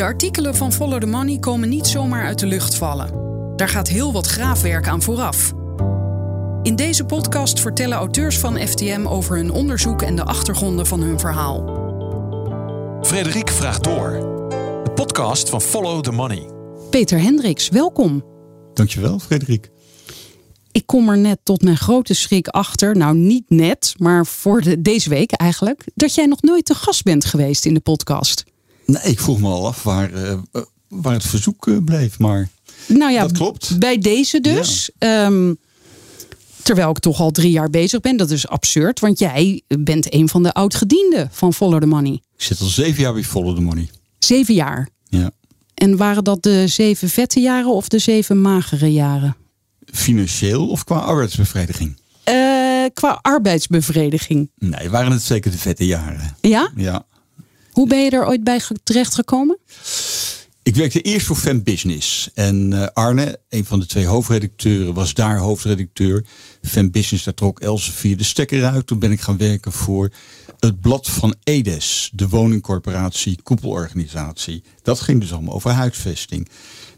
De artikelen van Follow the Money komen niet zomaar uit de lucht vallen. Daar gaat heel wat graafwerk aan vooraf. In deze podcast vertellen auteurs van FTM over hun onderzoek en de achtergronden van hun verhaal. Frederik vraagt door. De podcast van Follow the Money. Peter Hendricks, welkom. Dankjewel, Frederik. Ik kom er net tot mijn grote schrik achter, nou niet net, maar voor de, deze week eigenlijk, dat jij nog nooit te gast bent geweest in de podcast. Nee, ik vroeg me al af waar, uh, waar het verzoek uh, bleef, maar nou ja, dat klopt. Bij deze dus. Ja. Um, terwijl ik toch al drie jaar bezig ben. Dat is absurd, want jij bent een van de oud-gedienden van Follow the Money. Ik zit al zeven jaar bij Follow the Money. Zeven jaar? Ja. En waren dat de zeven vette jaren of de zeven magere jaren? Financieel of qua arbeidsbevrediging? Uh, qua arbeidsbevrediging. Nee, waren het zeker de vette jaren. Ja? Ja. Hoe ben je er ooit bij terechtgekomen? Ik werkte eerst voor Fan Business. En uh, Arne, een van de twee hoofdredacteuren, was daar hoofdredacteur. Fan Business, daar trok Elsevier de stekker uit. Toen ben ik gaan werken voor het blad van EDES, de woningcorporatie, koepelorganisatie. Dat ging dus allemaal over huisvesting.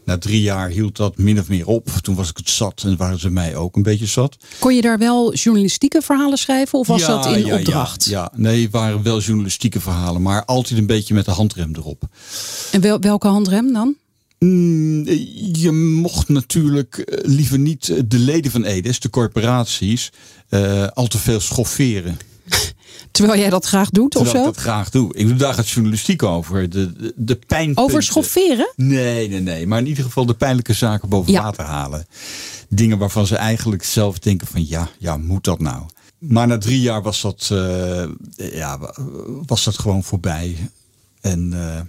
Na drie jaar hield dat min of meer op. Toen was ik het zat en waren ze mij ook een beetje zat. Kon je daar wel journalistieke verhalen schrijven of was ja, dat in ja, opdracht? Ja, ja, nee, het waren wel journalistieke verhalen, maar altijd een beetje met de handrem erop. En wel, welke handrem dan? Mm, je mocht natuurlijk liever niet de leden van EDES, de corporaties, uh, al te veel schofferen. Terwijl jij dat graag doet Terwijl of zo? ik dat graag doe. Ik doe daar het journalistiek over. De, de, de pijn. Over schofferen? Nee, nee, nee. Maar in ieder geval de pijnlijke zaken boven Ja. water halen. Dingen waarvan ze eigenlijk zelf denken van ja, ja, moet dat nou? Maar na drie jaar was dat, eh, ja, was dat gewoon voorbij. En eh,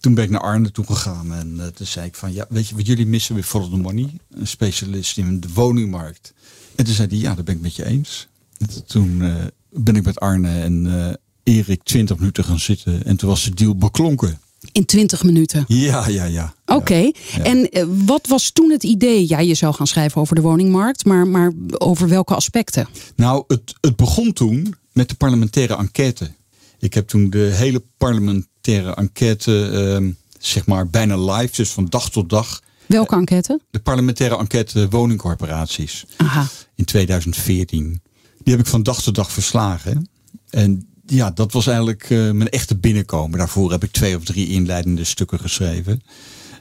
toen ben ik naar Arne toe gegaan. En eh, toen zei ik van ja, weet je wat jullie missen weer Follow the Money? Een specialist in de woningmarkt. En toen zei hij ja, dat ben ik met je eens. En toen eh, ben ik met Arne en eh, Erik 20 minuten gaan zitten. En toen was de deal beklonken. In 20 minuten. Ja, ja, ja. Oké. Ja. En wat was toen het idee? Ja, je zou gaan schrijven over de woningmarkt, maar, maar over welke aspecten? Nou, het, het begon toen met de parlementaire enquête. Ik heb toen de hele parlementaire enquête, ehm, zeg maar bijna live, dus van dag tot dag. Welke enquête? De parlementaire enquête woningcorporaties Aha. in 2014. Die heb ik van dag tot dag verslagen. En ja, dat was eigenlijk eh, mijn echte binnenkomen. Daarvoor heb ik twee of drie inleidende stukken geschreven.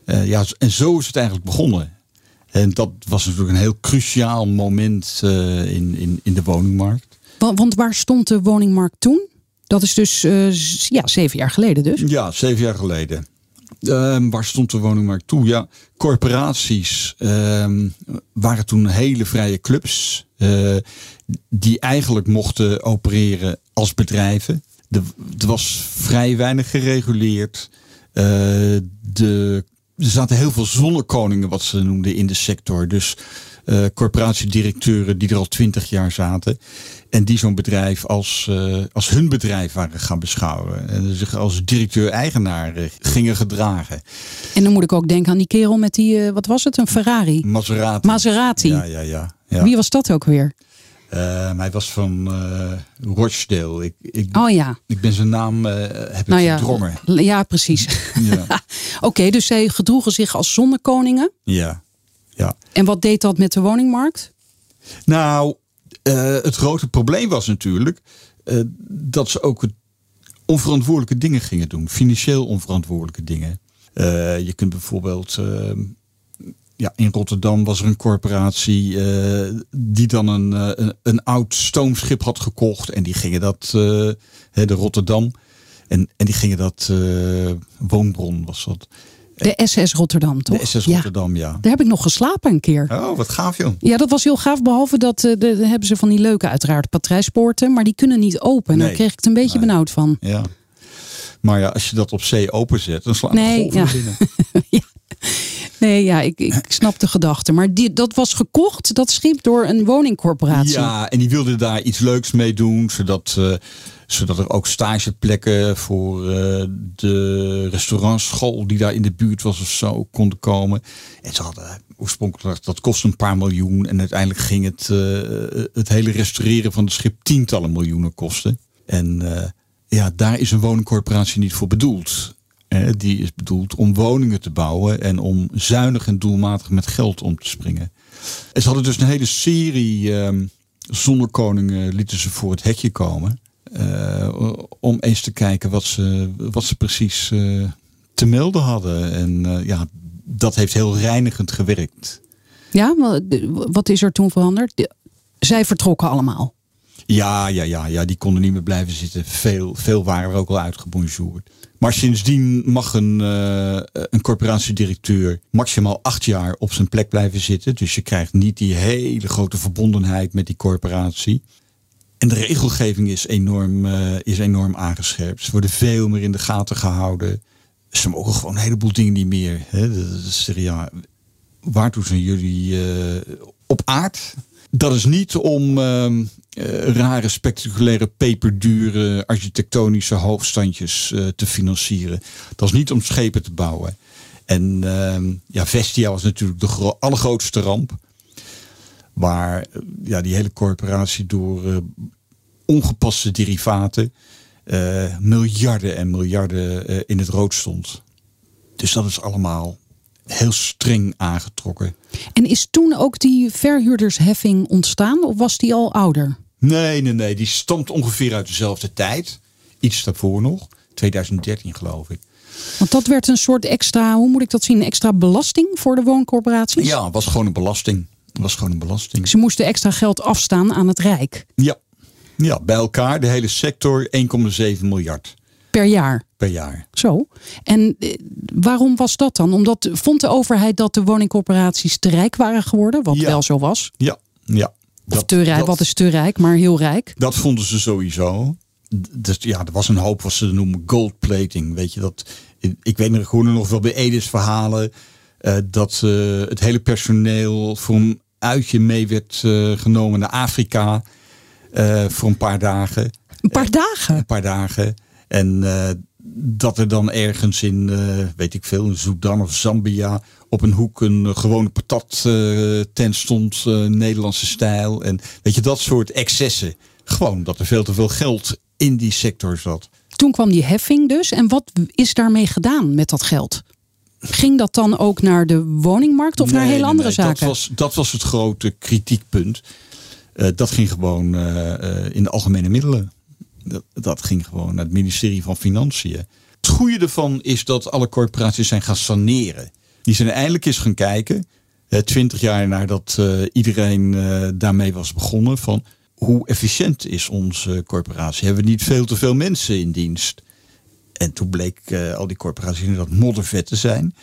Eh, ja, en zo is het eigenlijk begonnen. En dat was natuurlijk een heel cruciaal moment eh, in, in, in de woningmarkt. Wa- Want waar stond de woningmarkt toen? Dat is dus eh, ja, zeven jaar geleden dus. Ja, zeven jaar geleden. Ehm, waar stond de woningmarkt toe? Ja, corporaties ehm, waren toen hele vrije clubs. eh, die eigenlijk mochten opereren als bedrijven. Er was vrij weinig gereguleerd. Eh, de, er zaten heel veel zonnekoningen, wat ze noemden, in de sector. Dus corporatiedirecteuren die er al twintig jaar zaten. En die zo'n bedrijf als, eh, als hun bedrijf waren gaan beschouwen. En zich als directeur-eigenaar eh, gingen gedragen. En dan moet ik ook denken aan die kerel met die, eh, wat was het, een Ferrari? Maserati. Maserati. Ja, ja, ja. ja. Wie was dat ook weer? Hij was van eh Rochdale. Ik, ik, Oh ja, ik ben zijn naam eh, heb ik nou ja. verdrongen. Ja, precies. Ja, Oké, dus zij gedroegen zich als zonnekoningen. ja, ja. En wat deed dat met de woningmarkt? Nou, eh, het grote probleem was natuurlijk eh, dat ze ook onverantwoordelijke dingen gingen doen. Financieel onverantwoordelijke dingen. Eh, je kunt bijvoorbeeld. eh, ja, in Rotterdam was er een corporatie die dan een, een, een oud stoomschip had gekocht. En die gingen dat, de Rotterdam. En, en die gingen dat, woonbron was dat. De SS Rotterdam, toch? De SS. Rotterdam, ja. Daar heb ik nog geslapen een keer. Oh, wat gaaf joh. Ja, dat was heel gaaf. Behalve dat eh, de, hebben ze van die leuke, uiteraard, patrijspoorten. Maar die kunnen niet open. Daar Nee. kreeg ik het een beetje Nee. benauwd van. Ja. Maar ja, als je dat op zee openzet, dan slaan de Nee, golven ja. binnen. Nee, ja, ik, ik snap de gedachte. Maar die, dat was gekocht, dat schip, door een woningcorporatie. Ja, en die wilden daar iets leuks mee doen, zodat, eh, zodat er ook stageplekken voor eh, de restaurantschool die daar in de buurt was of zo konden komen. En ze hadden oorspronkelijk, dat kostte een paar miljoen. En uiteindelijk ging het, eh, het hele restaureren van het schip tientallen miljoenen kosten. En eh, ja, daar is een woningcorporatie niet voor bedoeld. Eh, die is bedoeld om woningen te bouwen en om zuinig en doelmatig met geld om te springen. En ze hadden dus een hele serie uh, zonnekoningen lieten ze voor het hekje komen. Uh, om eens te kijken wat ze, wat ze precies uh, te melden hadden. En uh, ja, dat heeft heel reinigend gewerkt. Ja, wat is er toen veranderd? Zij vertrokken allemaal. Ja, ja, ja, ja, die konden niet meer blijven zitten. Veel, veel waren er ook al uitgebonjourd. Maar sindsdien mag een, uh, een corporatiedirecteur maximaal acht jaar op zijn plek blijven zitten. Dus je krijgt niet die hele grote verbondenheid met die corporatie. En de regelgeving is enorm, uh, is enorm aangescherpt. Ze worden veel meer in de gaten gehouden. Ze mogen gewoon een heleboel dingen niet meer. Hè? Dat is, ja, waartoe zijn jullie uh, op aard? Dat is niet om uh, rare, spectaculaire, peperdure architectonische hoogstandjes uh, te financieren. Dat is niet om schepen te bouwen. En uh, ja, Vestia was natuurlijk de allergrootste ramp. Waar ja, die hele corporatie door ongepaste derivaten miljarden en miljarden in het rood stond. Dus dat is allemaal heel streng aangetrokken. En is toen ook die verhuurdersheffing ontstaan of was die al ouder? Nee, nee, nee. Die stamt ongeveer uit dezelfde tijd. Iets daarvoor nog. 2013 geloof ik. Want dat werd een soort extra, hoe moet ik dat zien, extra belasting voor de wooncorporaties? Ja, was gewoon een belasting. Was gewoon een belasting. Ze moesten extra geld afstaan aan het Rijk. Ja, ja bij elkaar de hele sector 1,7 miljard. Per jaar? Per jaar. Zo. En eh, waarom was dat dan? Omdat vond de overheid dat de woningcorporaties te rijk waren geworden? Wat wel zo was? Ja, ja. Of te rijk, wat is te rijk, maar heel rijk? Dat vonden ze sowieso. Dus ja, er was een hoop wat ze noemen goldplating. Weet je, dat, ik weet nog gewoon nog wel bij Edis verhalen. Uh, dat uh, het hele personeel voor een uitje mee werd uh, genomen naar Afrika. voor een paar dagen. Een paar dagen? Een paar dagen. En uh, dat er dan ergens in, uh, weet ik veel, in Sudan of Zambia op een hoek een uh, gewone patat tent stond, Nederlandse stijl. En weet je, dat soort excessen. Gewoon dat er veel te veel geld in die sector zat. Toen kwam die heffing dus. En wat is daarmee gedaan met dat geld? Ging dat dan ook naar de woningmarkt of nee, naar hele nee, andere nee, zaken? Dat was, dat was het grote kritiekpunt. dat ging gewoon in de algemene middelen. Dat, dat ging gewoon naar het ministerie van Financiën. Het goede ervan is dat alle corporaties zijn gaan saneren. Die zijn eindelijk eens gaan kijken, twintig jaar nadat iedereen daarmee was begonnen, van hoe efficiënt is onze corporatie? Hebben we niet veel te veel mensen in dienst? En toen bleek uh, al die corporaties inderdaad moddervet te zijn.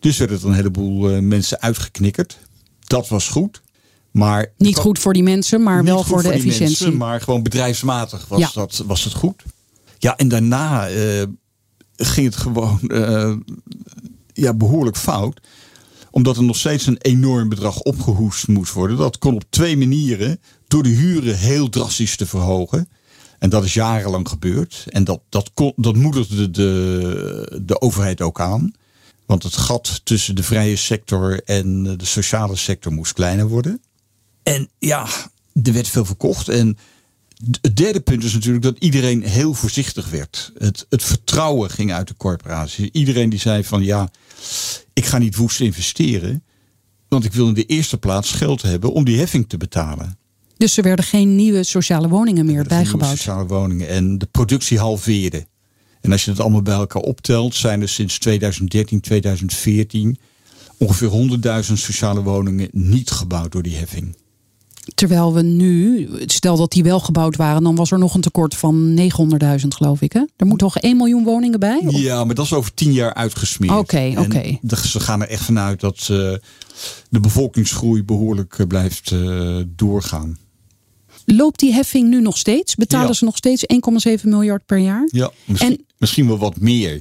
Dus werden er een heleboel mensen uitgeknikkerd. Dat was goed. Maar niet goed voor die mensen, maar wel voor, de efficiëntie. Mensen, maar gewoon bedrijfsmatig was, ja. dat, was het goed. Ja, en daarna uh, ging het gewoon ja, behoorlijk fout. Omdat er nog steeds een enorm bedrag opgehoest moest worden. Dat kon op twee manieren. Door de huren heel drastisch te verhogen. En dat is jarenlang gebeurd. En dat, dat, dat moedigde de, de overheid ook aan. Want het gat tussen de vrije sector en de sociale sector moest kleiner worden. En ja, er werd veel verkocht. En het derde punt is natuurlijk dat iedereen heel voorzichtig werd. Het, het vertrouwen ging uit de corporatie. Iedereen die zei van ja, ik ga niet woest investeren. Want ik wil in de eerste plaats geld hebben om die heffing te betalen. Dus er werden geen nieuwe sociale woningen meer bijgebouwd? sociale woningen. En de productie halveerde. En als je het allemaal bij elkaar optelt, zijn er sinds 2013, 2014 ongeveer 100.000 sociale woningen niet gebouwd door die heffing. Terwijl we nu, stel dat die wel gebouwd waren, dan was er nog een tekort van 900.000 geloof ik. Hè? Er moet toch 1 miljoen woningen bij? Of? Ja, maar dat is over 10 jaar uitgesmeerd. Oké, oké. Okay. Ze gaan er echt vanuit dat uh, de bevolkingsgroei behoorlijk uh, blijft uh, doorgaan. Loopt die heffing nu nog steeds? Betalen ja. ze nog steeds 1,7 miljard per jaar? Ja, misschien, en, misschien wel wat meer.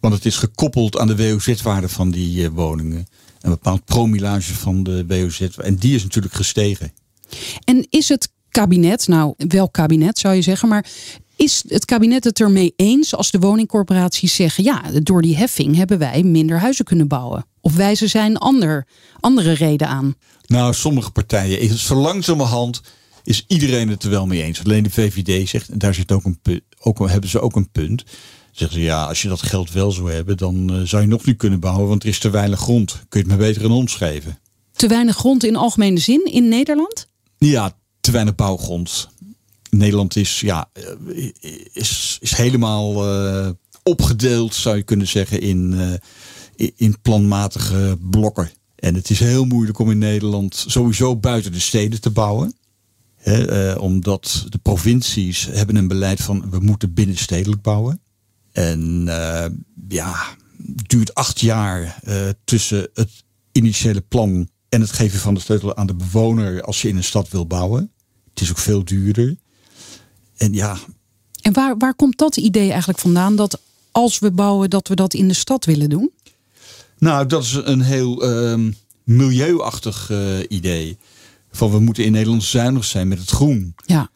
Want het is gekoppeld aan de WOZ-waarde van die woningen een bepaald promilage van de WOZ. En die is natuurlijk gestegen. En is het kabinet, nou welk kabinet zou je zeggen, maar is het kabinet het ermee eens als de woningcorporaties zeggen: ja, door die heffing hebben wij minder huizen kunnen bouwen? Of wijzen zij een ander, andere reden aan? Nou, sommige partijen, zo langzamerhand is iedereen het er wel mee eens. Alleen de VVD zegt, en daar zit ook een, ook, hebben ze ook een punt. Zeggen ze ja, als je dat geld wel zou hebben, dan eh, zou je nog niet kunnen bouwen, want er is te weinig grond. Kun je het maar beter aan ons geven? Te weinig grond in algemene zin in Nederland? Ja, te weinig bouwgrond. Nederland is, ja, eh, is, is helemaal uh, opgedeeld, zou je kunnen zeggen, in, uh, in planmatige blokken. En het is heel moeilijk om in Nederland sowieso buiten de steden te bouwen. He, uh, omdat de provincies hebben een beleid van we moeten binnenstedelijk bouwen. En ja, het duurt acht jaar tussen het initiële plan en het geven van de sleutel aan de bewoner als je in een stad wil bouwen. Het is ook veel duurder. En ja. En waar, waar komt dat idee eigenlijk vandaan dat als we bouwen, dat we dat in de stad willen doen? Nou, dat is een heel uh, milieuachtig uh, idee. Van we moeten in Nederland zuinig zijn met het groen. Ja.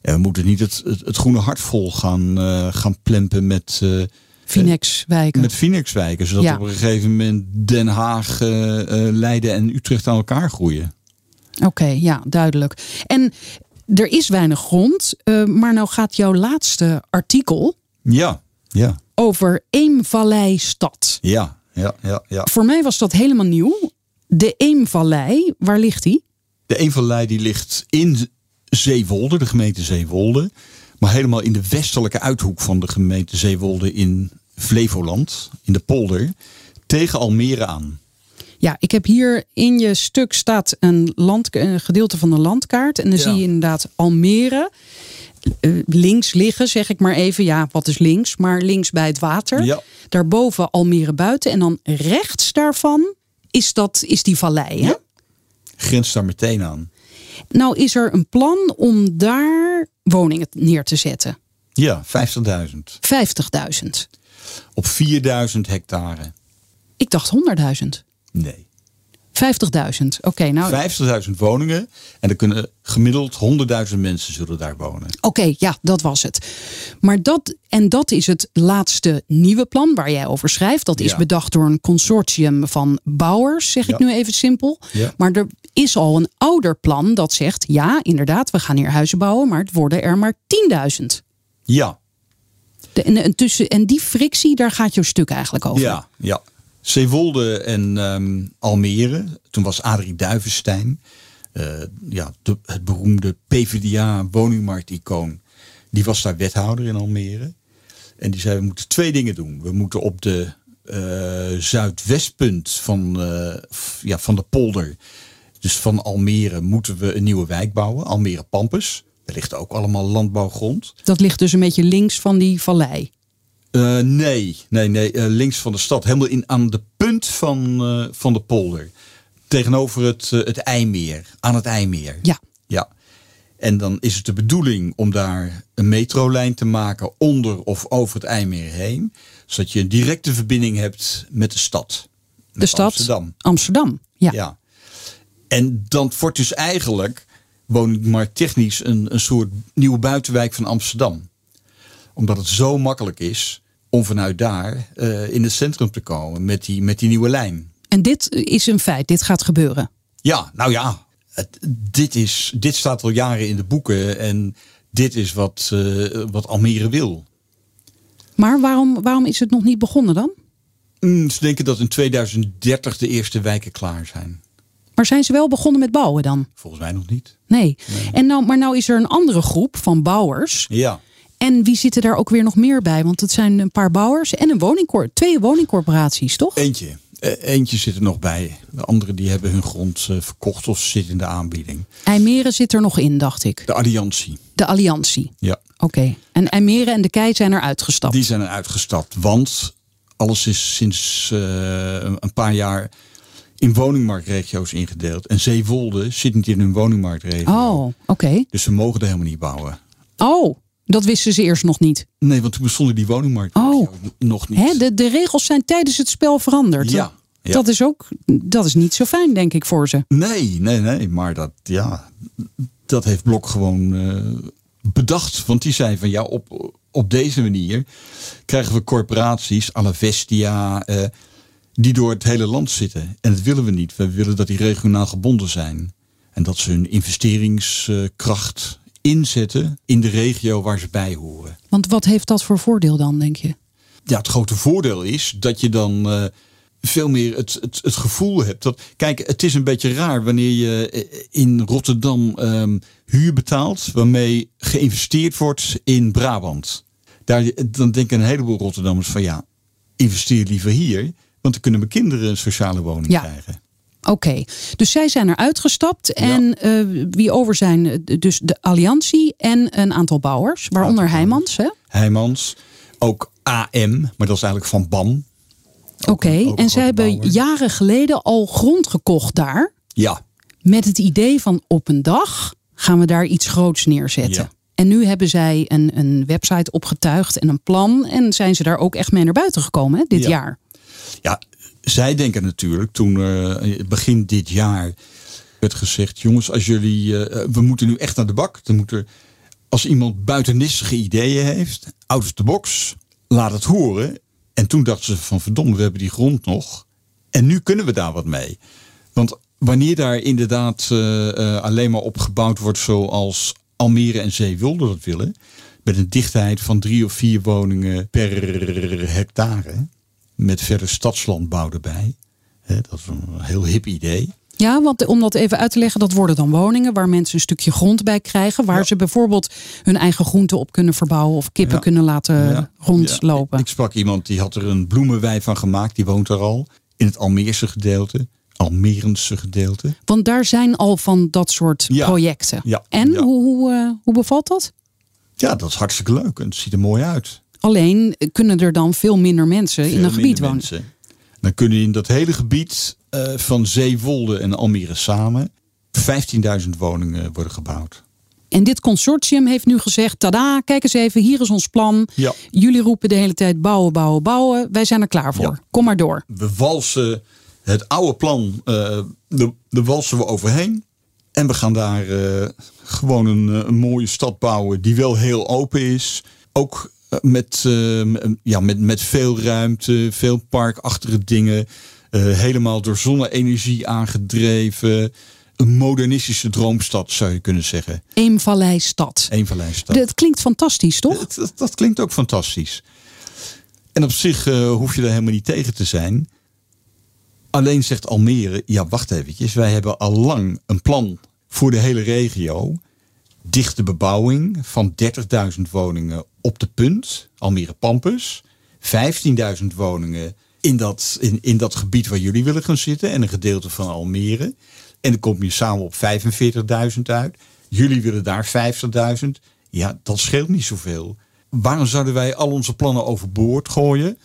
En we moeten niet het, het, het groene hart vol gaan, uh, gaan plempen met. Uh, Phoenixwijken. Met Phoenixwijken. Zodat ja. op een gegeven moment Den Haag, Leiden en Utrecht aan elkaar groeien. Oké, okay, ja, duidelijk. En er is weinig grond, maar nou gaat jouw laatste artikel. Ja, ja. Over Eemvallei stad. Ja, ja, ja, ja. Voor mij was dat helemaal nieuw. De Eemvallei, waar ligt die? De Eemvallei die ligt in Zeewolde, de gemeente Zeewolde. Maar helemaal in de westelijke uithoek van de gemeente Zeewolde in Flevoland, in de polder, tegen Almere aan. Ja, ik heb hier in je stuk staat een, land, een gedeelte van de landkaart. En dan ja. zie je inderdaad Almere. Uh, links liggen, zeg ik maar even. Ja, wat is links? Maar links bij het water. Ja. Daarboven Almere buiten. En dan rechts daarvan is, dat, is die vallei. Hè? Ja. Grenst daar meteen aan. Nou is er een plan om daar woningen neer te zetten. Ja, 50.000. 50.000. Op 4.000 hectare. Ik dacht 100.000. Nee. 50.000, oké. Okay, nou... 50.000 woningen en er kunnen gemiddeld 100.000 mensen zullen daar wonen. Oké, okay, ja, dat was het. Maar dat, en dat is het laatste nieuwe plan waar jij over schrijft. Dat is ja. bedacht door een consortium van bouwers, zeg ja. ik nu even simpel. Ja. Maar er is al een ouder plan dat zegt, ja, inderdaad, we gaan hier huizen bouwen, maar het worden er maar 10.000. Ja. De, en, en, tussen, en die frictie, daar gaat jouw stuk eigenlijk over. Ja, ja. Zeewolde en um, Almere. Toen was Adrie Duivenstein, uh, ja, het beroemde PvdA-woningmarkt-icoon. Die was daar wethouder in Almere. En die zei, we moeten twee dingen doen. We moeten op de uh, zuidwestpunt van, uh, ja, van de polder, dus van Almere, moeten we een nieuwe wijk bouwen. Almere Pampus. Er ligt ook allemaal landbouwgrond. Dat ligt dus een beetje links van die vallei. Uh, nee, nee, nee. Uh, links van de stad. Helemaal in, aan de punt van, uh, van de polder. Tegenover het, het IJmeer. Aan het IJmeer. Ja. ja. En dan is het de bedoeling om daar een metrolijn te maken onder of over het IJmeer heen. Zodat je een directe verbinding hebt met de stad. Met de stad Amsterdam. Amsterdam, ja. ja. En dan wordt dus eigenlijk, maar technisch, een, een soort nieuwe buitenwijk van Amsterdam omdat het zo makkelijk is om vanuit daar uh, in het centrum te komen met die, met die nieuwe lijn. En dit is een feit, dit gaat gebeuren. Ja, nou ja, het, dit, is, dit staat al jaren in de boeken en dit is wat, uh, wat Almere wil. Maar waarom, waarom is het nog niet begonnen dan? Mm, ze denken dat in 2030 de eerste wijken klaar zijn. Maar zijn ze wel begonnen met bouwen dan? Volgens mij nog niet. Nee. nee. En nou, maar nou is er een andere groep van bouwers. Ja. En wie zitten daar ook weer nog meer bij? Want het zijn een paar bouwers en een woningcor twee woningcorporaties, toch? Eentje. Uh, eentje zit er nog bij. De anderen die hebben hun grond uh, verkocht of zitten in de aanbieding. IJmeren zit er nog in, dacht ik. De Alliantie. De Alliantie. Ja. Oké. Okay. En IJmeren en de Kei zijn er uitgestapt. Die zijn er uitgestapt, want alles is sinds uh, een paar jaar in woningmarktregio's ingedeeld. En Zeewolde zit niet in een woningmarktregio. Oh, oké. Okay. Dus ze mogen er helemaal niet bouwen. Oh, dat wisten ze eerst nog niet. Nee, want toen bestonden die woningmarkt oh. nog niet. Hè, de, de regels zijn tijdens het spel veranderd. Ja, ja. Dat is ook dat is niet zo fijn, denk ik, voor ze. Nee, nee, nee. Maar dat, ja, dat heeft Blok gewoon uh, bedacht. Want die zei van ja, op, op deze manier krijgen we corporaties à la Vestia. Uh, die door het hele land zitten. En dat willen we niet. We willen dat die regionaal gebonden zijn. En dat ze hun investeringskracht inzetten in de regio waar ze bij horen. Want wat heeft dat voor voordeel dan, denk je? Ja, het grote voordeel is dat je dan uh, veel meer het, het, het, gevoel hebt. Dat, kijk, het is een beetje raar wanneer je eh, in Rotterdam um, huur betaalt, waarmee geïnvesteerd wordt in Brabant. Daar, dan denken een heleboel Rotterdammers van ja, investeer liever hier, want dan kunnen mijn kinderen een sociale woning ja. krijgen. Oké, dus zij zijn er uitgestapt. En uh, wie over zijn, dus de Alliantie en een aantal bouwers, waaronder aantal Heijmans. Hè? Heijmans, ook AM, maar dat is eigenlijk van BAM. Oké, okay. en zij hebben bouwer. jaren geleden al grond gekocht daar. Ja. Met het idee van op een dag gaan we daar iets groots neerzetten. Ja. En nu hebben zij een, een website opgetuigd en een plan. En zijn ze daar ook echt mee naar buiten gekomen hè, dit ja. jaar. Ja, zij denken natuurlijk toen uh, begin dit jaar werd gezegd: jongens, als jullie, uh, we moeten nu echt naar de bak. Dan moet er, als iemand buitennissige ideeën heeft, out of the box, laat het horen. En toen dachten ze van verdomme, we hebben die grond nog. En nu kunnen we daar wat mee. Want wanneer daar inderdaad alleen maar op gebouwd wordt zoals Almere en Zeewolde dat willen. Met een dichtheid van drie of vier woningen per hectare met verder stadslandbouw erbij. dat is een heel hip idee. Ja, want om dat even uit te leggen, dat worden dan woningen waar mensen een stukje grond bij krijgen. Waar ja. ze bijvoorbeeld hun eigen groenten op kunnen verbouwen of kippen ja. kunnen laten ja. rondlopen. Ik sprak iemand die had er een bloemenwei van gemaakt, die woont er al. In het Almeerse gedeelte. Almerense gedeelte. Want daar zijn al van dat soort projecten. En Hoe, hoe, uh, hoe bevalt dat? Ja, dat is hartstikke leuk en het ziet er mooi uit. Alleen kunnen er dan veel minder mensen veel in een gebied wonen. Mensen. Dan kunnen in dat hele gebied uh, van Zeewolde en Almere samen 15.000 woningen worden gebouwd. En dit consortium heeft nu gezegd: tada, kijk eens even, hier is ons plan. Ja. Jullie roepen de hele tijd bouwen, bouwen, bouwen. Wij zijn er klaar voor. Ja. Kom maar door. We walsen het oude plan, uh, de, de walsen we overheen. En we gaan daar uh, gewoon een, een mooie stad bouwen die wel heel open is. Ook met, uh, ja, met, met veel ruimte, veel parkachtige dingen. Uh, helemaal door zonne-energie aangedreven. Een modernistische droomstad zou je kunnen zeggen. Eemvalleistad. Eemvalleistad. Dat klinkt fantastisch, toch? Dat, dat, dat klinkt ook fantastisch. En op zich uh, hoef je er helemaal niet tegen te zijn. Alleen zegt Almere, ja wacht eventjes. Wij hebben al lang een plan voor de hele regio dichte bebouwing van 30.000 woningen op de punt, Almere Pampus. 15.000 woningen in dat, in, in dat gebied waar jullie willen gaan zitten en een gedeelte van Almere. En dan kom je samen op 45.000 uit. Jullie willen daar 50.000. Ja, dat scheelt niet zoveel. Waarom zouden wij al onze plannen overboord gooien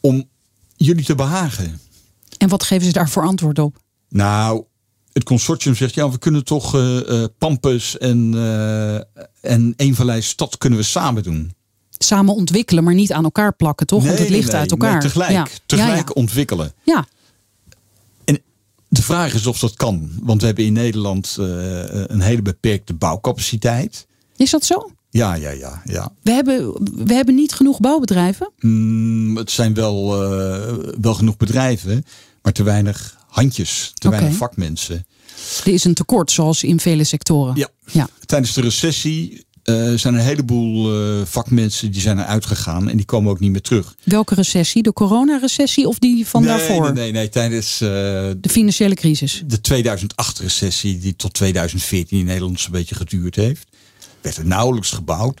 om jullie te behagen? En wat geven ze daarvoor antwoord op? Nou, het consortium zegt, ja, we kunnen toch uh, uh, Pampus en, uh, en Eenvallei Stad kunnen we samen doen. Samen ontwikkelen, maar niet aan elkaar plakken, toch? Nee, Want het ligt nee, uit elkaar. Nee, tegelijk, ja. tegelijk ja, ja. ontwikkelen. Ja. En de vraag is of dat kan. Want we hebben in Nederland een hele beperkte bouwcapaciteit. Is dat zo? Ja, ja, ja. ja. We, hebben, we hebben niet genoeg bouwbedrijven? Mm, het zijn wel, wel genoeg bedrijven, maar te weinig handjes, te weinig vakmensen. Er is een tekort, zoals in vele sectoren. Ja. Ja. Tijdens de recessie eh, zijn een heleboel eh, vakmensen die zijn eruit gegaan en die komen ook niet meer terug. Welke recessie? De coronarecessie of die van nee, daarvoor? Nee, nee, nee. Tijdens eh, De financiële crisis. de 2008-recessie, die tot 2014 in Nederland zo'n beetje geduurd heeft, werd er nauwelijks gebouwd.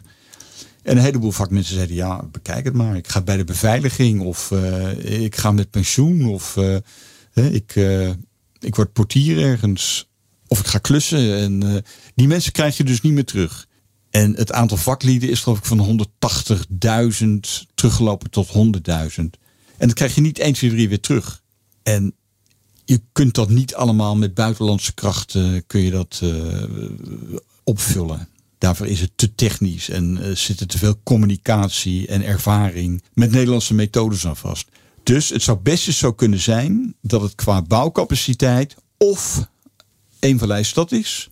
En een heleboel vakmensen zeiden, ja, bekijk het maar. Ik ga bij de beveiliging of ik ga met pensioen of ik, eh, ik word portier ergens. Of ik ga klussen. En eh, die mensen krijg je dus niet meer terug. En het aantal vaklieden is geloof ik van 180.000 teruggelopen tot 100.000. En dat krijg je niet 1, 2, 3 weer terug. En je kunt dat niet allemaal met buitenlandse krachten kun je dat eh, opvullen. Daarvoor is het te technisch en zit er te veel communicatie en ervaring met Nederlandse methodes aan vast. Dus het zou best eens zo kunnen zijn dat het qua bouwcapaciteit of Eemvallei Stad is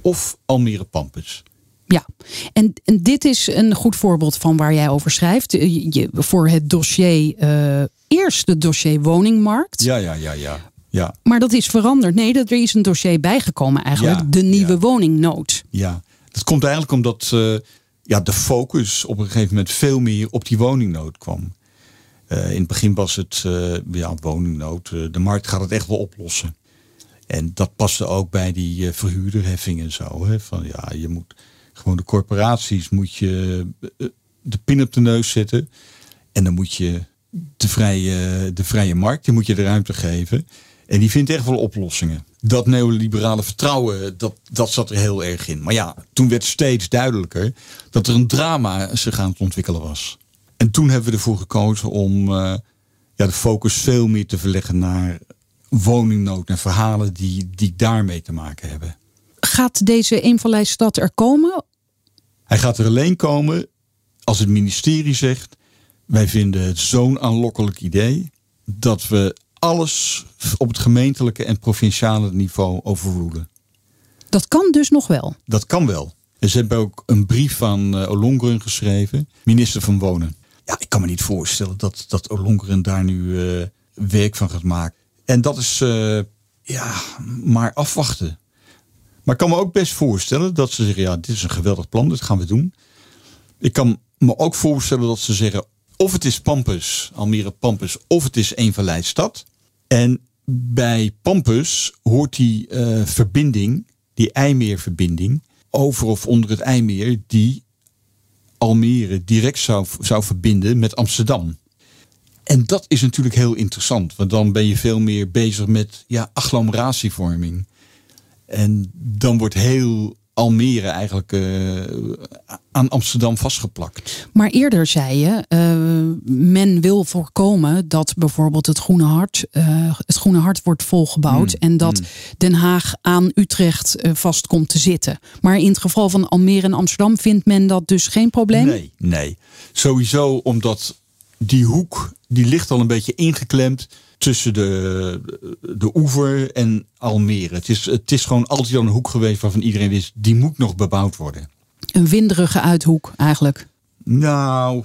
of Almere Pampus. Ja, en, en dit is een goed voorbeeld van waar jij over schrijft. Je, je- voor het dossier, eh eerste dossier woningmarkt. Ja, ja, ja, ja. Ja, Maar dat is veranderd. Nee, dat er is een dossier bijgekomen eigenlijk. Ja, de nieuwe ja. woningnood. ja. Dat komt eigenlijk omdat uh, ja, de focus op een gegeven moment veel meer op die woningnood kwam. Uh, in het begin was het uh, ja, woningnood. de markt gaat het echt wel oplossen. En dat paste ook bij die verhuurderheffing en zo. Hè? Van ja, je moet gewoon de corporaties moet je de pin op de neus zetten. En dan moet je de vrije, de vrije markt, die moet je de ruimte geven. En die vindt echt wel oplossingen. Dat neoliberale vertrouwen, dat, dat zat er heel erg in. Maar ja, toen werd steeds duidelijker dat er een drama zich aan het ontwikkelen was. En toen hebben we ervoor gekozen om uh, ja, de focus veel meer te verleggen naar woningnood en verhalen die, die daarmee te maken hebben. Gaat deze eenvallijstad er komen? Hij gaat er alleen komen als het ministerie zegt: wij vinden het zo'n aanlokkelijk idee dat we alles op het gemeentelijke en provinciale niveau overroelen. Dat kan dus nog wel? Dat kan wel. En ze hebben ook een brief van uh, Olongren geschreven, minister van Wonen. Ja, ik kan me niet voorstellen dat, dat daar nu uh, werk van gaat maken. En dat is uh, ja, maar afwachten. Maar ik kan me ook best voorstellen dat ze zeggen: ja, dit is een geweldig plan, dit gaan we doen. Ik kan me ook voorstellen dat ze zeggen: of het is Pampus, Almere Pampus, of het is Eemvallei-stad. En bij Pampus hoort die uh, verbinding, die IJmeerverbinding, over of onder het IJmeer, die Almere direct zou, zou verbinden met Amsterdam. En dat is natuurlijk heel interessant, want dan ben je veel meer bezig met ja, agglomeratievorming. En dan wordt heel Almere eigenlijk uh, aan Amsterdam vastgeplakt. Maar eerder zei je, uh, men wil voorkomen dat bijvoorbeeld het Groene Hart, uh, het Groene Hart wordt volgebouwd mm, en dat mm. Den Haag aan Utrecht vast komt te zitten. Maar in het geval van Almere en Amsterdam vindt men dat dus geen probleem? Nee, nee. Sowieso omdat die hoek, die ligt al een beetje ingeklemd tussen de, de oever en Almere. Het is, het is gewoon altijd al een hoek geweest waarvan iedereen wist, die moet nog bebouwd worden. Een winderige uithoek eigenlijk? Nou...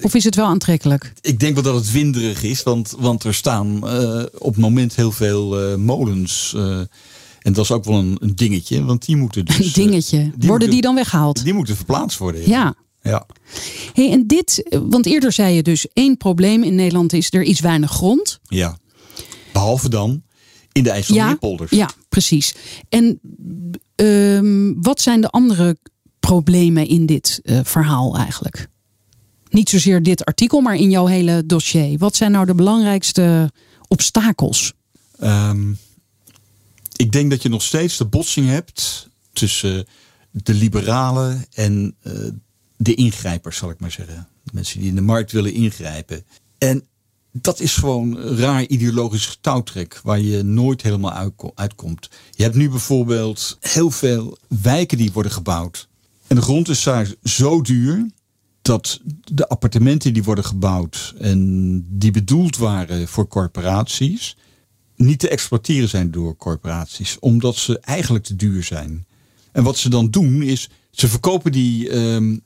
Of is het wel aantrekkelijk? Ik denk wel dat het winderig is, want, want er staan uh, op het moment heel veel uh, molens. Uh, en dat is ook wel een, een, dingetje, want die moeten dus... Een dingetje? Die Worden moeten, die dan weggehaald? Die moeten verplaatst worden. Ja. ja. Ja. Hey, en dit, want eerder zei je dus één probleem in Nederland is er is weinig grond. Ja. Behalve dan in de IJsselmeerpolders. Ja, ja, precies. En um, wat zijn de andere problemen in dit uh, verhaal eigenlijk? Niet zozeer dit artikel, maar in jouw hele dossier. Wat zijn nou de belangrijkste obstakels? Um, ik denk dat je nog steeds de botsing hebt tussen de liberalen en uh, de ingrijpers, zal ik maar zeggen. Mensen die in de markt willen ingrijpen. En dat is gewoon raar ideologisch touwtrek waar je nooit helemaal uitkomt. Je hebt nu bijvoorbeeld heel veel wijken die worden gebouwd. En de grond is daar zo duur dat de appartementen die worden gebouwd en die bedoeld waren voor corporaties, niet te exploiteren zijn door corporaties, omdat ze eigenlijk te duur zijn. En wat ze dan doen is, ze verkopen die um,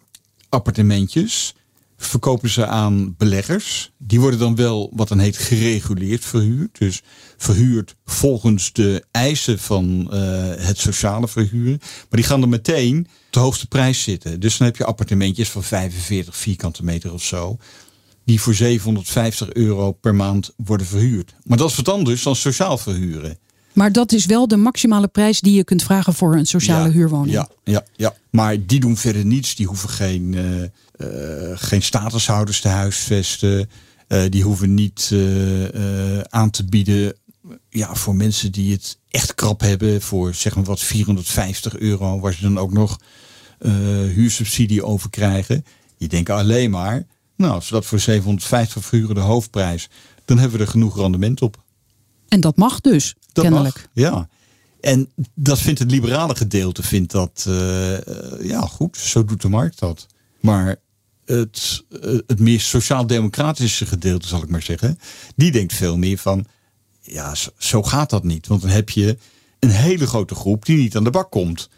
appartementjes verkopen ze aan beleggers. Die worden dan wel wat dan heet gereguleerd verhuurd. Dus verhuurd volgens de eisen van uh, het sociale verhuren. Maar die gaan dan meteen de hoogste prijs zitten. Dus dan heb je appartementjes van 45 vierkante meter of zo. Die voor 750 euro per maand worden verhuurd. Maar dat is wat anders dan sociaal verhuren. Maar dat is wel de maximale prijs die je kunt vragen voor een sociale ja, huurwoning. Ja, ja, ja, maar die doen verder niets. Die hoeven geen, uh, geen statushouders te huisvesten. Uh, die hoeven niet aan te bieden ja, voor mensen die het echt krap hebben. Voor zeg maar wat 450 euro, waar ze dan ook nog huursubsidie over krijgen. Je denkt alleen maar, nou, als we dat voor 750 verhuren de hoofdprijs, dan hebben we er genoeg rendement op. En dat mag dus, dat kennelijk. Mag, ja. En dat vindt het liberale gedeelte vindt dat uh, ja goed, zo doet de markt dat. Maar het, het meer sociaal-democratische gedeelte, zal ik maar zeggen, die denkt veel meer van ja, zo, zo, gaat dat niet. Want dan heb je een hele grote groep die niet aan de bak komt.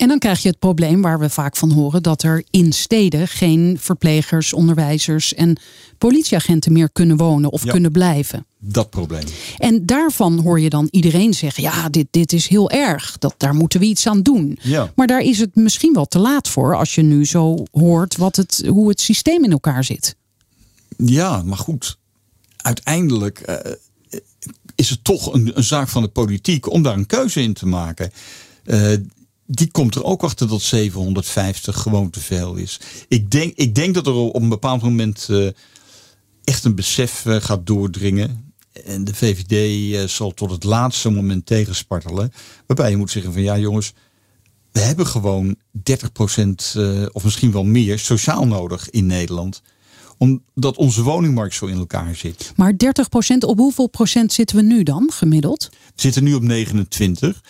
En dan krijg je het probleem waar we vaak van horen dat er in steden geen verplegers, onderwijzers en politieagenten meer kunnen wonen of Ja. kunnen blijven. Dat probleem. En daarvan hoor je dan iedereen zeggen: ja, dit, dit is heel erg. Dat, daar moeten we iets aan doen. Ja. Maar daar is het misschien wel te laat voor als je nu zo hoort wat het, hoe het systeem in elkaar zit. Ja, maar goed. Uiteindelijk eh, is het toch een, een zaak van de politiek om daar een keuze in te maken. Eh, die komt er ook achter dat 750 gewoon te veel is. Ik denk, ik denk dat er op een bepaald moment eh, echt een besef eh, gaat doordringen. En de VVD eh, zal tot het laatste moment tegenspartelen. Waarbij je moet zeggen van ja jongens, we hebben gewoon 30% eh, of misschien wel meer sociaal nodig in Nederland. Omdat onze woningmarkt zo in elkaar zit. Maar 30% op hoeveel procent zitten we nu dan gemiddeld? We zitten nu op 29.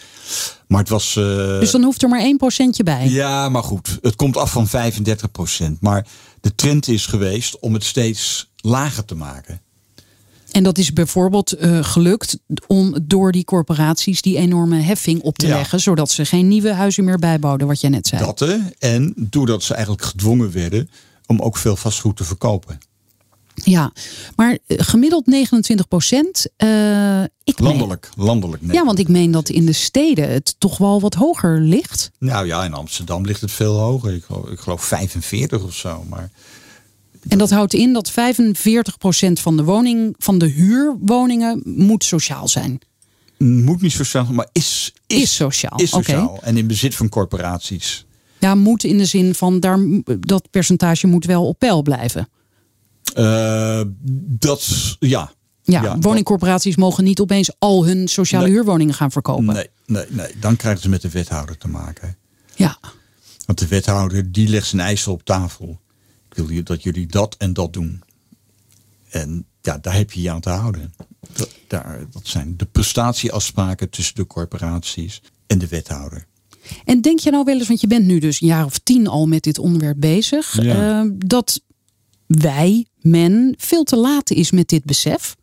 Maar het was. eh, Dus dan hoeft er maar één procentje bij. Ja, maar goed. Het komt af van 35%. Maar de trend is geweest om het steeds lager te maken. En dat is bijvoorbeeld eh, gelukt om door die corporaties die enorme heffing op te Ja. leggen, zodat ze geen nieuwe huizen meer bijbouwden, wat jij net zei. Dat hè. En doordat ze eigenlijk gedwongen werden om ook veel vastgoed te verkopen. Ja, maar eh, gemiddeld 29 procent. eh, meen- Landelijk. Landelijk. Nee. Ja, want ik meen dat in de steden het toch wel wat hoger ligt. Nou ja, in Amsterdam ligt het veel hoger. Ik geloof, ik geloof 45 of zo. Maar En dat houdt in dat 45 procent van de woning, van de huurwoningen moet sociaal zijn. moet niet sociaal, maar is, is, Is sociaal, Is sociaal. En in bezit van corporaties. Ja, moet in de zin van daar, dat percentage moet wel op peil blijven. Eh, dat, ja. Ja, Ja, woningcorporaties mogen niet opeens al hun sociale Nee. huurwoningen gaan verkopen. Nee, nee, nee. Dan krijgen ze met de wethouder te maken. Ja. Want de wethouder die legt zijn eisen op tafel. Ik wil dat jullie dat en dat doen. En ja, daar heb je je aan te houden. Dat, daar, dat zijn de prestatieafspraken tussen de corporaties en de wethouder. En denk je nou wel eens, want je bent nu dus een jaar of tien al met dit onderwerp bezig, Ja. eh, dat wij, men, veel te laat is met dit besef?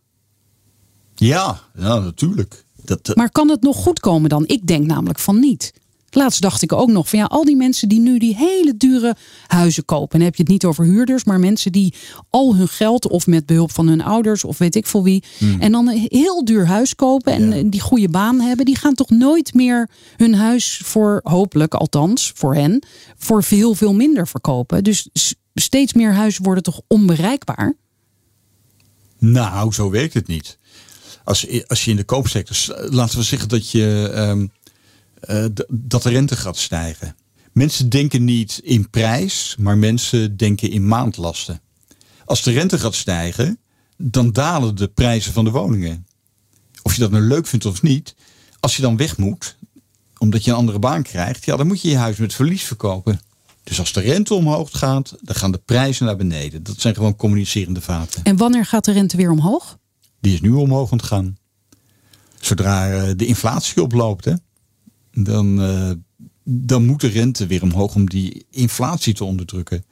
Ja, ja natuurlijk. Dat, dat- Maar kan het nog goed komen dan? Ik denk namelijk van niet. Laatst dacht ik ook nog van ja, al die mensen die nu die hele dure huizen kopen. En dan heb je het niet over huurders, maar mensen die al hun geld of met behulp van hun ouders of weet ik veel wie. En dan een heel duur huis kopen en Hmm. Ja. die goede baan hebben. Die gaan toch nooit meer hun huis voor, hopelijk althans voor hen, voor veel, veel minder verkopen. Dus steeds meer huizen worden toch onbereikbaar? Nou, zo werkt het niet. Als, als je in de koopsector, laten we zeggen dat, je, ehm, eh, dat de rente gaat stijgen. Mensen denken niet in prijs, maar mensen denken in maandlasten. Als de rente gaat stijgen, dan dalen de prijzen van de woningen. Of je dat nou leuk vindt of niet, als je dan weg moet, omdat je een andere baan krijgt, ja, dan moet je je huis met verlies verkopen. Dus als de rente omhoog gaat, dan gaan de prijzen naar beneden. Dat zijn gewoon communicerende vaten. En wanneer gaat de rente weer omhoog? Die is nu omhoog aan het gaan. Zodra eh, de inflatie oploopt, hè, dan, eh, dan moet de rente weer omhoog om die inflatie te onderdrukken.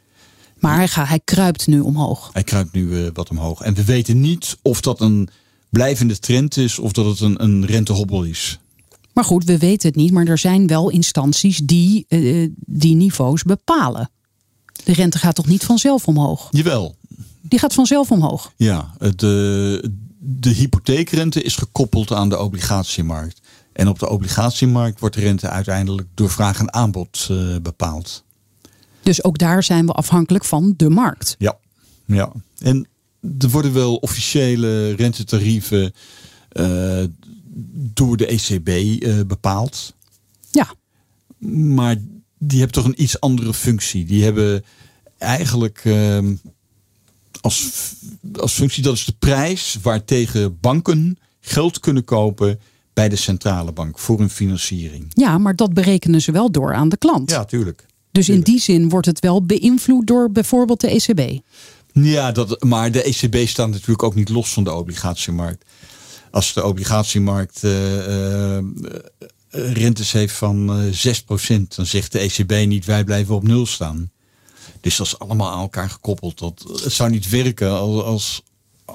Maar hij, gaat, hij kruipt nu omhoog. Hij kruipt nu eh, wat omhoog. En we weten niet of dat een blijvende trend is of dat het een, een rentehobbel is. Maar goed, we weten het niet, maar er zijn wel instanties die eh, die niveaus bepalen. De rente gaat toch niet vanzelf omhoog? Jawel, Die gaat vanzelf omhoog. ja. De, de hypotheekrente is gekoppeld aan de obligatiemarkt. En op de obligatiemarkt wordt de rente uiteindelijk door vraag en aanbod eh, bepaald. Dus ook daar zijn we afhankelijk van de markt. Ja, ja. En er worden wel officiële rentetarieven eh, door de ECB eh, bepaald. Ja, Maar die hebben toch een iets andere functie. Die hebben eigenlijk ehm, als, als functie, dat is de prijs waartegen banken geld kunnen kopen bij de centrale bank voor hun financiering. ja, maar dat berekenen ze wel door aan de klant. Ja, tuurlijk. dus in die zin wordt het wel beïnvloed door bijvoorbeeld de ECB. Ja, dat, maar de ECB staat natuurlijk ook niet los van de obligatiemarkt. Als de obligatiemarkt eh, eh, rentes heeft van eh 6%, dan zegt de ECB niet wij blijven op nul staan. Dus dat is allemaal aan elkaar gekoppeld. Dat, het zou niet werken als, als,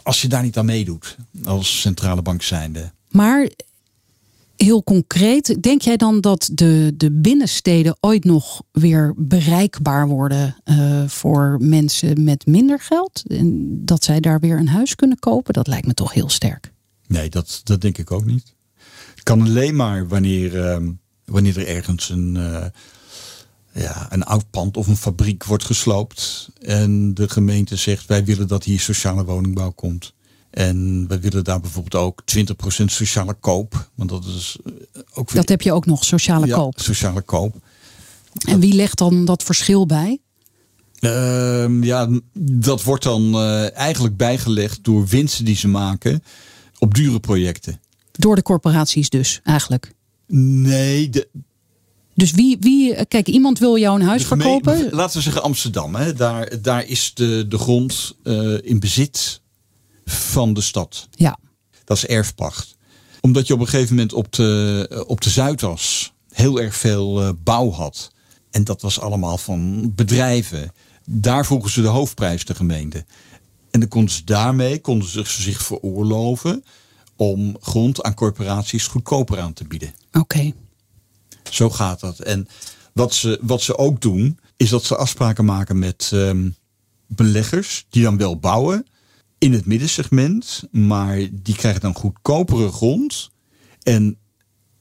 als je daar niet aan meedoet als centrale bank zijnde. Maar Heel concreet, denk jij dan dat de, de binnensteden ooit nog weer bereikbaar worden uh, voor mensen met minder geld? En dat zij daar weer een huis kunnen kopen? Dat lijkt me toch heel sterk. Nee, dat, dat denk ik ook niet. Het kan alleen maar wanneer, uh, wanneer er ergens een, uh, ja, een oud pand of een fabriek wordt gesloopt. En de gemeente zegt wij willen dat hier sociale woningbouw komt. En we willen daar bijvoorbeeld ook 20% sociale koop. Want dat is eh, ook weer, Dat heb je ook nog, sociale ja, koop. Sociale koop. En wie legt dan dat verschil bij? Uh, ja, dat wordt dan uh, eigenlijk bijgelegd door winsten die ze maken op dure projecten. Door de corporaties dus, eigenlijk? Nee, de, dus wie, wie, kijk, iemand wil jou een huis verkopen? Laten we zeggen Amsterdam. Hè. Daar, daar is de, de grond uh, in bezit van de stad. Ja. Dat is erfpacht. Omdat je op een gegeven moment op de, op de Zuidas heel erg veel uh, bouw had. En dat was allemaal van bedrijven. Daar vroegen ze de hoofdprijs de gemeente. En dan konden ze daarmee konden ze zich veroorloven om grond aan corporaties goedkoper aan te bieden. Oké. Okay. Zo gaat dat. En wat ze, wat ze ook doen, is dat ze afspraken maken met um, beleggers die dan wel bouwen in het middensegment, maar die krijgen dan goedkopere grond. En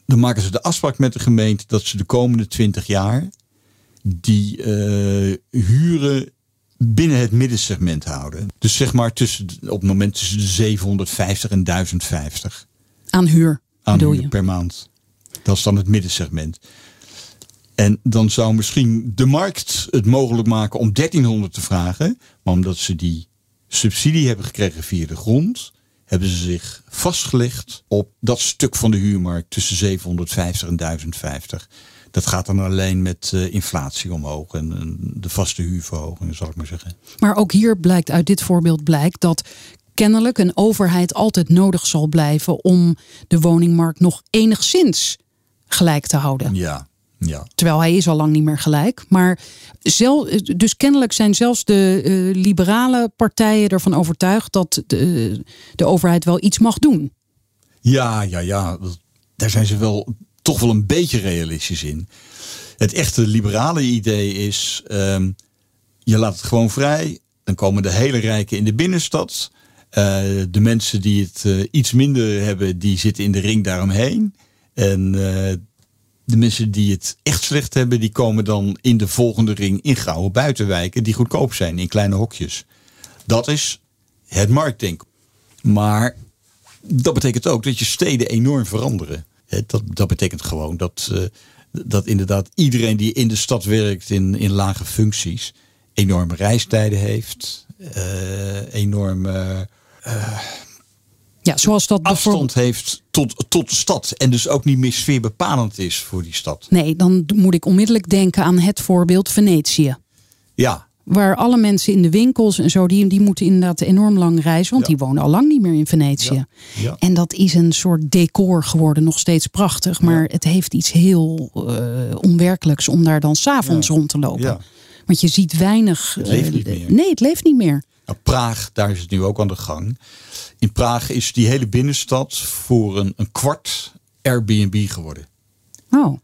dan maken ze de afspraak met de gemeente dat ze de komende 20 jaar die uh, huren binnen het middensegment houden. Dus zeg maar tussen, op het moment tussen de 750 en 1050. Aan huur, Aan huur je? per maand. Dat is dan het middensegment. En dan zou misschien de markt het mogelijk maken om 1300 te vragen. Maar omdat ze die subsidie hebben gekregen via de grond, hebben ze zich vastgelegd op dat stuk van de huurmarkt tussen 750 en 1050. Dat gaat dan alleen met uh, inflatie omhoog en, en, de vaste huurverhogingen, zal ik maar zeggen. Maar ook hier blijkt uit dit voorbeeld blijkt dat kennelijk een overheid altijd nodig zal blijven om de woningmarkt nog enigszins gelijk te houden. Ja, ja. Terwijl hij is al lang niet meer gelijk. Maar zel, dus kennelijk zijn zelfs de uh, liberale partijen ervan overtuigd dat de, de overheid wel iets mag doen. Ja, ja, ja. Daar zijn ze wel toch wel een beetje realistisch in. Het echte liberale idee is: um, je laat het gewoon vrij. Dan komen de hele rijken in de binnenstad. Uh, de mensen die het uh, iets minder hebben, die zitten in de ring daaromheen. En de mensen die het echt slecht hebben, die komen dan in de volgende ring in gouden buitenwijken die goedkoop zijn in kleine hokjes. Dat is het marktdenken. Maar dat betekent ook dat je steden enorm veranderen. Dat, dat betekent gewoon dat, uh, dat inderdaad iedereen die in de stad werkt in, in lage functies enorme reistijden heeft, uh, enorme uh, ja, zoals dat afstand heeft tot, tot de stad. En dus ook niet meer sfeerbepalend is voor die stad. Nee, dan moet ik onmiddellijk denken aan het voorbeeld Venetië. Ja. Waar alle mensen in de winkels en zo, die, die moeten inderdaad enorm lang reizen. Want ja. die wonen al lang niet meer in Venetië. Ja. Ja. En dat is een soort decor geworden, nog steeds prachtig. Maar het heeft iets heel uh, onwerkelijks om daar dan s'avonds rond te lopen. Want je ziet weinig. Het leeft niet uh, meer. Nee, het leeft niet meer. Nou, Praag, daar is het nu ook aan de gang. In Praag is die hele binnenstad voor een, een kwart Airbnb geworden. Oh,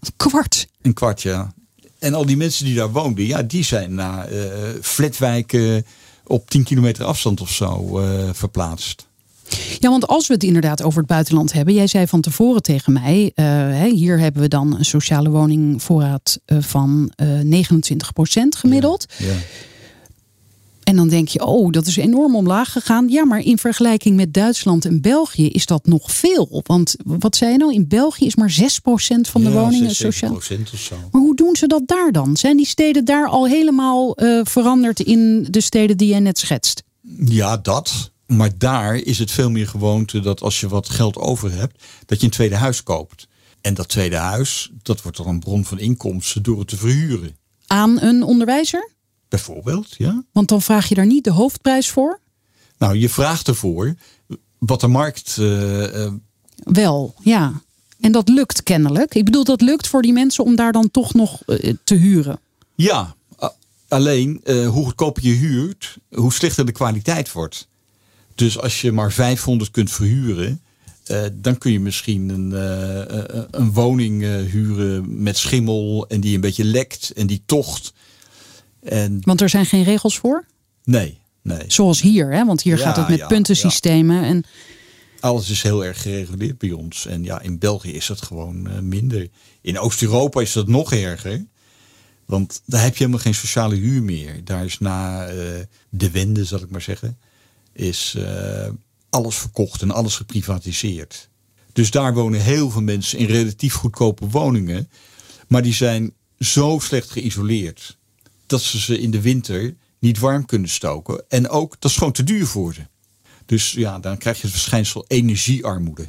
een kwart? Een kwart, ja. En al die mensen die daar woonden, ja, die zijn naar uh, flatwijken op 10 kilometer afstand of zo uh, verplaatst. Ja, want als we het inderdaad over het buitenland hebben. Jij zei van tevoren tegen mij. Uh, hier hebben we dan een sociale woningvoorraad van 29% gemiddeld. Ja, ja. En dan denk je, oh, dat is enorm omlaag gegaan. Ja, maar in vergelijking met Duitsland en België is dat nog veel. Want wat zei je nou? In België is maar 6% van de ja, woningen 6, sociaal. of zo. Maar hoe doen ze dat daar dan? Zijn die steden daar al helemaal uh, veranderd in de steden die jij net schetst? Ja, dat. Maar daar is het veel meer gewoonte dat als je wat geld over hebt, dat je een tweede huis koopt. En dat tweede huis, dat wordt dan een bron van inkomsten door het te verhuren. Aan een onderwijzer? Bijvoorbeeld, ja. Want dan vraag je daar niet de hoofdprijs voor? Nou, je vraagt ervoor wat de markt. Uh, uh... Wel, ja. En dat lukt kennelijk. Ik bedoel, dat lukt voor die mensen om daar dan toch nog uh, te huren. Ja, alleen hoe goedkoper je huurt, hoe slechter de kwaliteit wordt. Dus als je maar 500 kunt verhuren, eh, dan kun je misschien een, uh, een woning huren met schimmel en die een beetje lekt en die tocht. En... Want er zijn geen regels voor? Nee, nee. Zoals hier, hè? want hier gaat het met puntensystemen. En... Alles is heel erg gereguleerd bij ons. En ja, in België is dat gewoon minder. In Oost-Europa is dat nog erger. Want daar heb je helemaal geen sociale huur meer. Daar is na de wende, zal ik maar zeggen, is alles verkocht en alles geprivatiseerd. Dus daar wonen heel veel mensen in relatief goedkope woningen. Maar die zijn zo slecht geïsoleerd dat ze ze in de winter niet warm kunnen stoken. En ook, dat is gewoon te duur voor ze. Dus ja, dan krijg je het verschijnsel energiearmoede.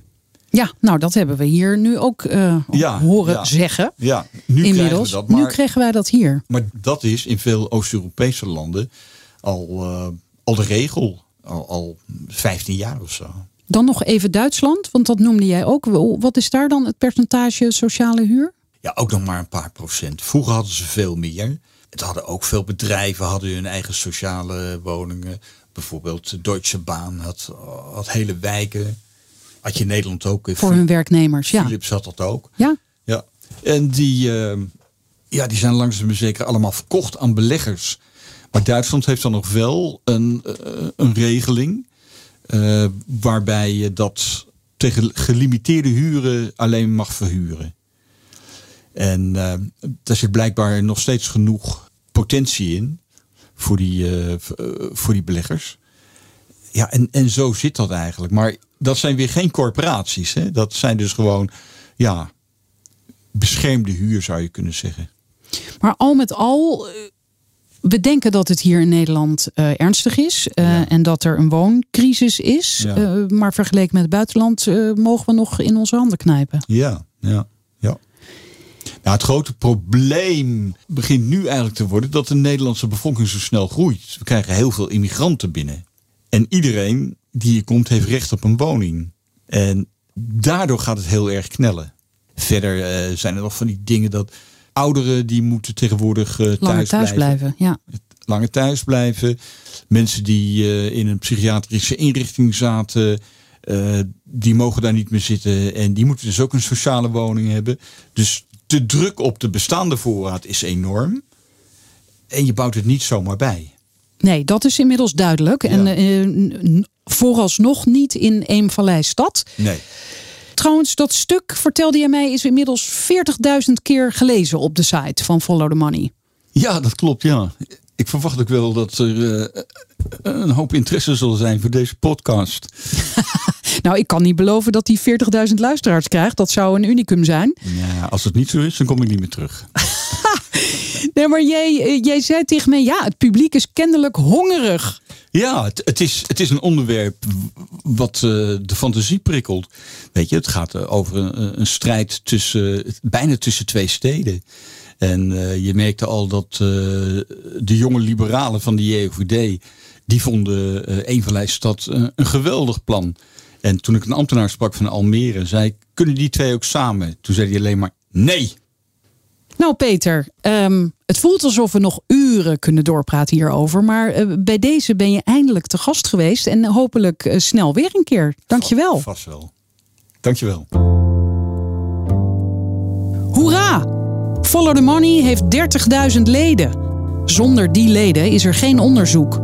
Ja, nou dat hebben we hier nu ook uh, horen zeggen. Ja, nu Inmiddels. Krijgen we dat, maar, nu kregen wij dat hier. Maar dat is in veel Oost-Europese landen al, uh, al de regel al, al 15 jaar of zo. Dan nog even Duitsland, want dat noemde jij ook. Wat is daar dan het percentage sociale huur? Ja, ook nog maar een paar procent. Vroeger hadden ze veel meer. Het hadden ook veel bedrijven hadden hun eigen sociale woningen. Bijvoorbeeld de Deutsche Bahn had, had hele wijken. Had je in Nederland ook. Voor hun werknemers, ja. Philips had dat ook. Ja. ja. En die, uh, ja, die zijn langzaam maar zeker allemaal verkocht aan beleggers. Maar Duitsland heeft dan nog wel een, uh, een regeling. Uh, waarbij je dat tegen gelimiteerde huren alleen mag verhuren. En uh, daar zit blijkbaar nog steeds genoeg potentie in voor die, voor die beleggers. Ja, en, en zo zit dat eigenlijk. Maar dat zijn weer geen corporaties. Hè? Dat zijn dus gewoon ja, beschermde huur, zou je kunnen zeggen. Maar al met al we denken dat het hier in Nederland uh, ernstig is uh, en dat er een wooncrisis is. Ja. Uh, maar vergeleken met het buitenland mogen we nog in onze handen knijpen. Ja, ja. Nou, het grote probleem begint nu eigenlijk te worden dat de Nederlandse bevolking zo snel groeit. We krijgen heel veel immigranten binnen. En iedereen die hier komt heeft recht op een woning. En daardoor gaat het heel erg knellen. Verder zijn er nog van die dingen dat Ouderen die moeten tegenwoordig uh, thuis, thuis blijven. Ja. Langer thuis blijven. Mensen die uh, in een psychiatrische inrichting zaten, uh, die mogen daar niet meer zitten. En die moeten dus ook een sociale woning hebben. Dus de druk op de bestaande voorraad is enorm. En je bouwt het niet zomaar bij. Nee, dat is inmiddels duidelijk. Ja. En vooralsnog niet in Eemvallei stad. Nee. Trouwens, dat stuk, vertelde je mij, is inmiddels 40.000 keer gelezen op de site van Follow the Money. Ja, dat klopt, ja. Ik verwacht ook wel dat er uh, een hoop interesse zal zijn voor deze podcast. nou, ik kan niet beloven dat die 40.000 luisteraars krijgt. Dat zou een unicum zijn. Ja, als het niet zo is, dan kom ik niet meer terug. nee, maar jij, eh, jij zei tegen mij, ja, het publiek is kennelijk hongerig. Ja, het, het, is, het is een onderwerp wat uh, de fantasie prikkelt. Weet je, het gaat uh, over een, een, strijd tussen, bijna tussen twee steden. En uh, je merkte al dat de jonge liberalen van de JOVD, die vonden een van stad een geweldig plan. En toen ik een ambtenaar sprak van Almere, zei kunnen die twee ook samen? Toen zei hij alleen maar, nee, nou, Peter, ehm, het voelt alsof we nog uren kunnen doorpraten hierover. Maar eh, bij deze ben je eindelijk te gast geweest. En hopelijk uh, snel weer een keer. Dankjewel. Vast, vast wel. Dankjewel. Hoera! Follow the Money heeft 30.000 leden. Zonder die leden is er geen onderzoek.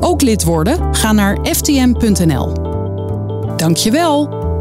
Ook lid worden? Ga naar ftm.nl. Dankjewel!